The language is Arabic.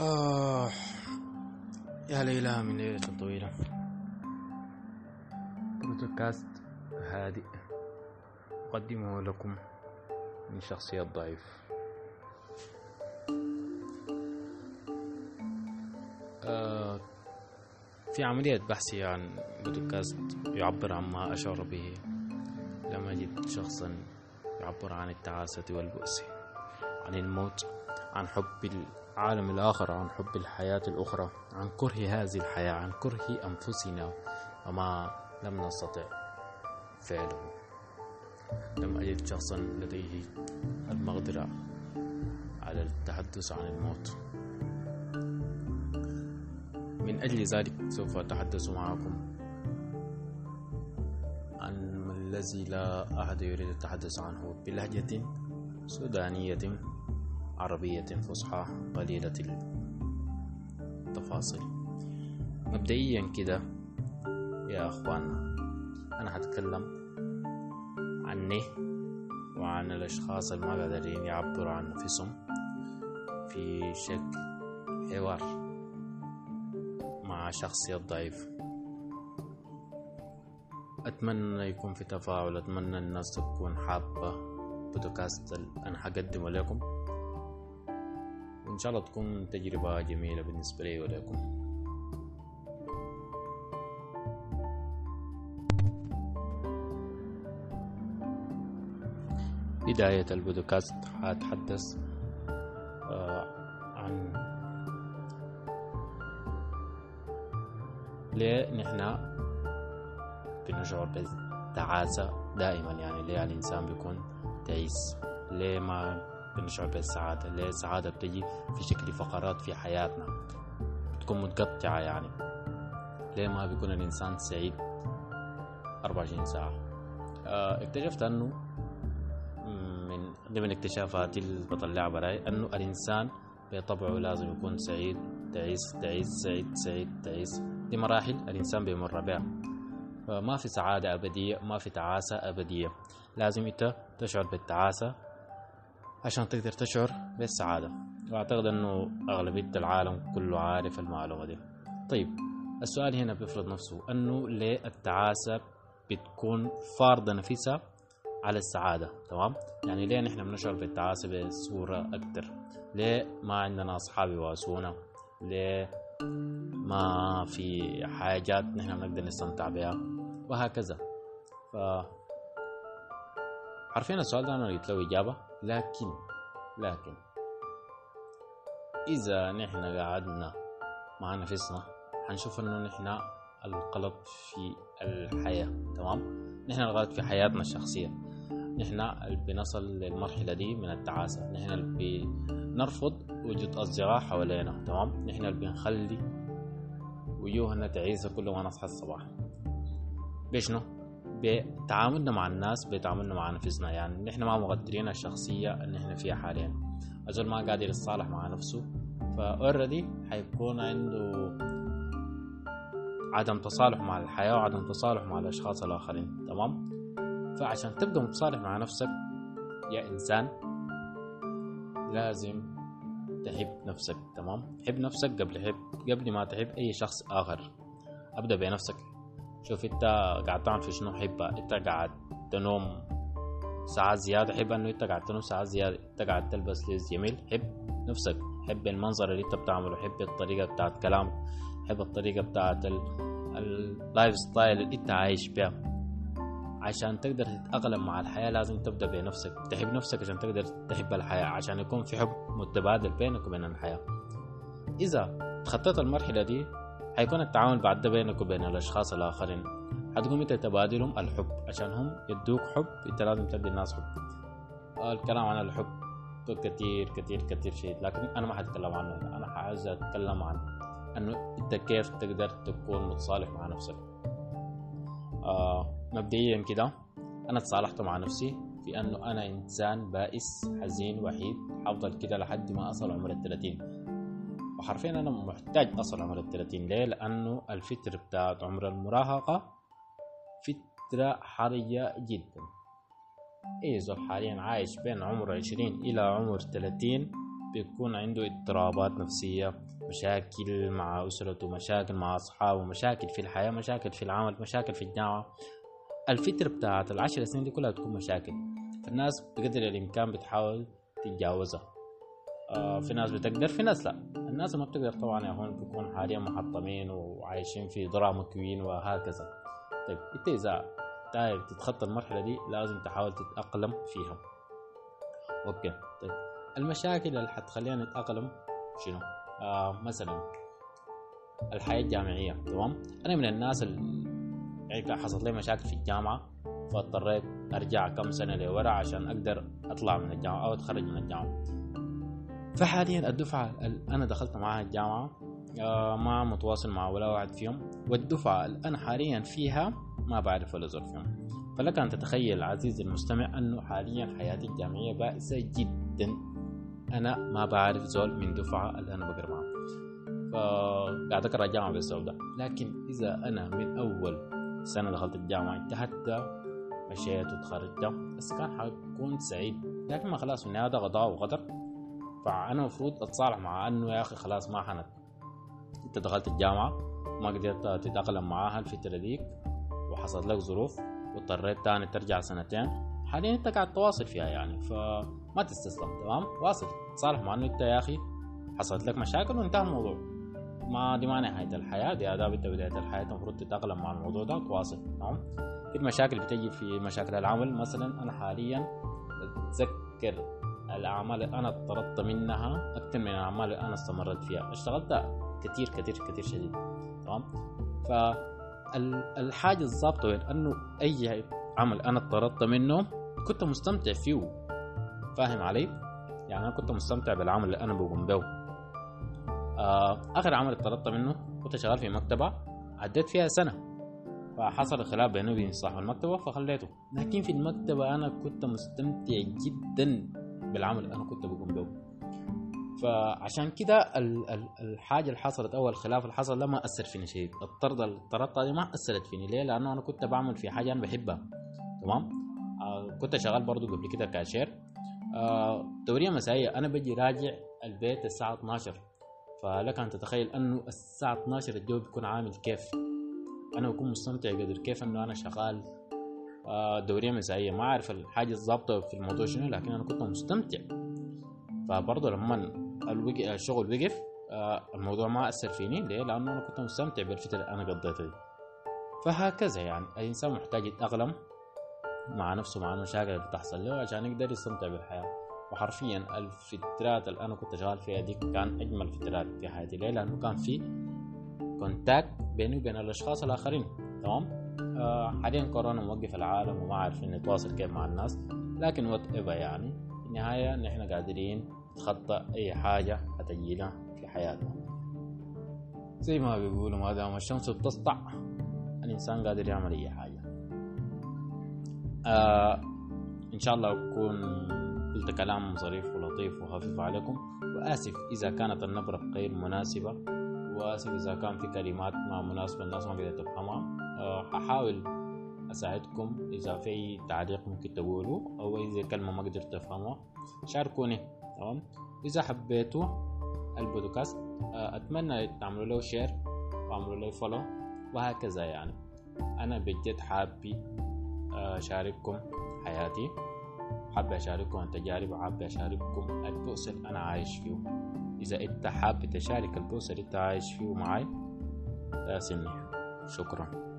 آه. يا ليلى من ليلة طويلة. بودكاست هادئ أقدمه لكم من شخصية ضعيف. آه. في عملية بحثي عن بودكاست يعبر عن ما أشعر به. لم أجد شخصا يعبر عن التعاسة والبؤس عن الموت. عن حب العالم الآخر عن حب الحياة الأخرى عن كره هذه الحياة عن كره أنفسنا. وما لم نستطع فعله. لم أجد شخصا لديه المقدرة على التحدث عن الموت. من أجل ذلك سوف أتحدث معكم عن الذي لا أحد يريد التحدث عنه. بلهجة سودانية. عربية فصحى قليلة التفاصيل. مبدئيا كده يا أخوان أنا هتكلم عني وعن الأشخاص اللي ما قادرين يعبروا عن نفسهم في شكل حوار مع شخصية ضعيف. أتمنى يكون في تفاعل أتمنى الناس تكون حابة بودكاست. أنا حقدمه لكم. شاء الله تكون تجربة جميلة بالنسبة لي ولكم. بداية البودكاست حأتحدث آه عن ليه نحن بنشعر بالتعاسة دائما يعني ليه الإنسان بيكون تعيس؟ ليه ما بنشعر بالسعادة ليه السعادة بتجي في شكل فقرات في حياتنا. بتكون متقطعة يعني. ليه ما بيكون الإنسان سعيد 24 ساعة؟ آه اكتشفت أنه من ضمن اكتشافاتي اللي بطلعها براي أنه الإنسان بطبعه لازم يكون سعيد تعيس تعيس سعيد سعيد تعيس. دي مراحل الإنسان بيمر بها فما في سعادة أبدية ما في تعاسة أبدية. لازم أنت تشعر بالتعاسة عشان تقدر تشعر بالسعادة. وأعتقد أنه أغلبية العالم كله عارف المعلومة دي. طيب السؤال هنا بيفرض نفسه. أنه ليه التعاسة بتكون فارضة نفسها على السعادة؟ تمام؟ يعني ليه نحن بنشعر بالتعاسة بصورة أكتر؟ ليه ما عندنا أصحاب يواسونا؟ ليه ما في حاجات نحن بنقدر نستمتع بها؟ وهكذا. ف عارفين السؤال ده أنا لقيت له إجابة؟ لكن لكن. إذا نحن قعدنا مع نفسنا حنشوف إنه نحن الغلط في الحياة تمام؟ نحن الغلط في حياتنا الشخصية. نحن اللي بنصل للمرحلة دي من التعاسة. نحن اللي بنرفض وجود أصدقاء حوالينا تمام؟ نحن اللي بنخلي وجوهنا تعيسة كل ما نصحى الصباح. بشنو بتعاملنا مع الناس بتعاملنا مع نفسنا يعني نحن ما مقدرين الشخصية اللي نحن فيها حاليا. أزول ما قادر يتصالح مع نفسه فأوريدي حيكون عنده عدم تصالح مع الحياة وعدم تصالح مع الأشخاص الآخرين. تمام؟ فعشان تبقى متصالح مع نفسك يا إنسان لازم تحب نفسك. تمام؟ حب نفسك قبل حب قبل ما تحب أي شخص آخر. أبدأ بنفسك. شوف انت قاعد تعمل في شنو حب انت قاعد تنوم ساعات زيادة حب انه انت قاعد تنوم ساعات زيادة انت قاعد تلبس لبس جميل حب نفسك حب المنظر اللي انت بتعمله حب الطريقة بتاعت كلامك حب الطريقة بتاعت ال life style اللي انت عايش بيها. عشان تقدر تتأقلم مع الحياة لازم تبدأ بنفسك تحب نفسك عشان تقدر تحب الحياة عشان يكون في حب متبادل بينك وبين الحياة. إذا تخطيت المرحلة دي حيكون التعامل بعد ده بينك وبين الأشخاص الآخرين. حتقوم أنت تبادلهم الحب. عشان هم يدوك حب أنت لازم تدي الناس حب. الكلام عن الحب كتير كتير كتير شيء. لكن أنا ما حتكلم عنه. أنا عايز أتكلم عن أنه أنت كيف تقدر تكون متصالح مع نفسك. آه مبدئيا كده أنا تصالحت مع نفسي في أنه أنا إنسان بائس حزين وحيد. حفضل كده لحد ما أصل عمر الثلاثين وحرفيا أنا محتاج اصل عمر الثلاثين ليه لأنه الفترة بتاعت عمر المراهقة فترة حرجة جدا. إيه زول حاليا عايش بين عمر عشرين إلى عمر ثلاثين بيكون عنده اضطرابات نفسية مشاكل مع أسرته مشاكل مع أصحابه مشاكل في الحياة مشاكل في العمل مشاكل في الجامعة الفترة بتاعت العشر سنين دي كلها تكون مشاكل. فالناس بقدر الإمكان بتحاول تتجاوزها. في ناس بتقدر في ناس لا. الناس ما بتقدر طبعا يا هون بيكون حاليا محطمين وعايشين في دراما كوين وهكذا. طيب أنت إذا داير تتخطى المرحلة دي لازم تحاول تتأقلم فيها. أوكي طيب. المشاكل اللي حتخلينا نتأقلم شنو؟ آه مثلا الحياة الجامعية تمام؟ أنا من الناس اللي يعني حصلت لي مشاكل في الجامعة فاضطريت أرجع كم سنة لورا عشان أقدر أطلع من الجامعة أو أتخرج من الجامعة. فحاليا الدفعة اللي أنا دخلت معاها الجامعة آه ما متواصل مع ولا واحد فيهم. والدفعة اللي أنا حاليا فيها ما بعرف ولا زول فيهم. فلك أن تتخيل عزيزي المستمع أنه حاليا حياتي الجامعية بائسة جدا. أنا ما بعرف زول من دفعة اللي أنا بقرا معها فقاعد أقرأ الجامعة بالسبب ده لكن إذا أنا من أول سنة دخلت الجامعة انتهت مشيت وتخرجت بس كان حكون سعيد. لكن ما خلاص في النهاية غضاء وقدر فأنا المفروض أتصالح مع أنه يا أخي خلاص ما حنت. أنت دخلت الجامعة ما قدرت تتأقلم معاها الفترة ديك وحصلت لك ظروف واضطريت تاني ترجع سنتين. حاليا أنت قاعد تواصل فيها يعني فما تستسلم تمام؟ واصل. تصالح مع إنه أنت يا أخي حصلت لك مشاكل وانتهى الموضوع. ما دي ما نهاية الحياة دي آداب أنت بداية الحياة المفروض تتأقلم مع الموضوع ده وتواصل تمام؟ في مشاكل بتجي في مشاكل العمل مثلا أنا حاليا أتذكر الأعمال اللي أنا اضطردت منها أكثر من الأعمال اللي أنا استمرت فيها. اشتغلت كثير كثير كثير شديد. تمام؟ ف الحاجة الضابطة إنه أي عمل أنا اضطردت منه كنت مستمتع فيه. فاهم علي؟ يعني أنا كنت مستمتع بالعمل اللي أنا بقوم به. آه آخر عمل اضطردت منه كنت شغال في مكتبة عديت فيها سنة. فحصل خلاف بيني وبين صاحب المكتبة فخليته. لكن في المكتبة أنا كنت مستمتع جدا. بالعمل اللي أنا كنت بقوم به فعشان كده الحاجة اللي حصلت أو الخلاف اللي حصل ده ما أثر فيني شيء. الطرد الطردة دي ما أثرت فيني. ليه؟ لأنه أنا كنت بعمل في حاجة أنا بحبها. تمام؟ آه كنت شغال برضو قبل كده كاشير. آه دورية مسائية. أنا بجي راجع البيت الساعة 12 فلك أن تتخيل أنه الساعة 12 الجو بيكون عامل كيف. أنا بكون مستمتع قدر كيف أنه أنا شغال دورية مسائية. ما أعرف الحاجة الضابطة في الموضوع شنو لكن أنا كنت مستمتع. فبرضه لما الشغل وقف آه، الموضوع ما أثر فيني. ليه؟ لأنه أنا كنت مستمتع بالفترة اللي أنا قضيتها دي. فهكذا يعني. الإنسان محتاج يتأقلم مع نفسه مع المشاكل اللي بتحصل له عشان يقدر يستمتع بالحياة. وحرفيا الفترات اللي أنا كنت شغال فيها دي كان أجمل فترات في حياتي. ليه؟ لأنه كان في contact بيني وبين الأشخاص الآخرين. تمام؟ آه حاليا كورونا موقف العالم وما عارفين نتواصل كيف مع الناس لكن whatever يعني. في النهاية نحن قادرين نتخطى أي حاجة هتجينا في حياتنا. زي ما بيقولوا ما دام الشمس بتسطع الإنسان قادر يعمل أي حاجة. آه إن شاء الله أكون قلت كلام ظريف ولطيف وخفيف عليكم. وآسف إذا كانت النبرة غير مناسبة وآسف إذا كان في كلمات ما مناسبة الناس ما قدرت تفهمها. هحاول أساعدكم إذا في تعليق ممكن تقولوا أو إذا كلمة ما قدرت تفهمها شاركوني تمام؟ إذا حبيتوا البودكاست آه، أتمنى تعملوا له share وأعملوا له follow وهكذا يعني. أنا بجد حابي آه، أشارككم حياتي. حابب أشارككم التجارب وحابب أشارككم البؤس اللي أنا عايش فيه. إذا أنت حابب تشارك البؤس اللي أنت عايش فيه معي سني شكرا.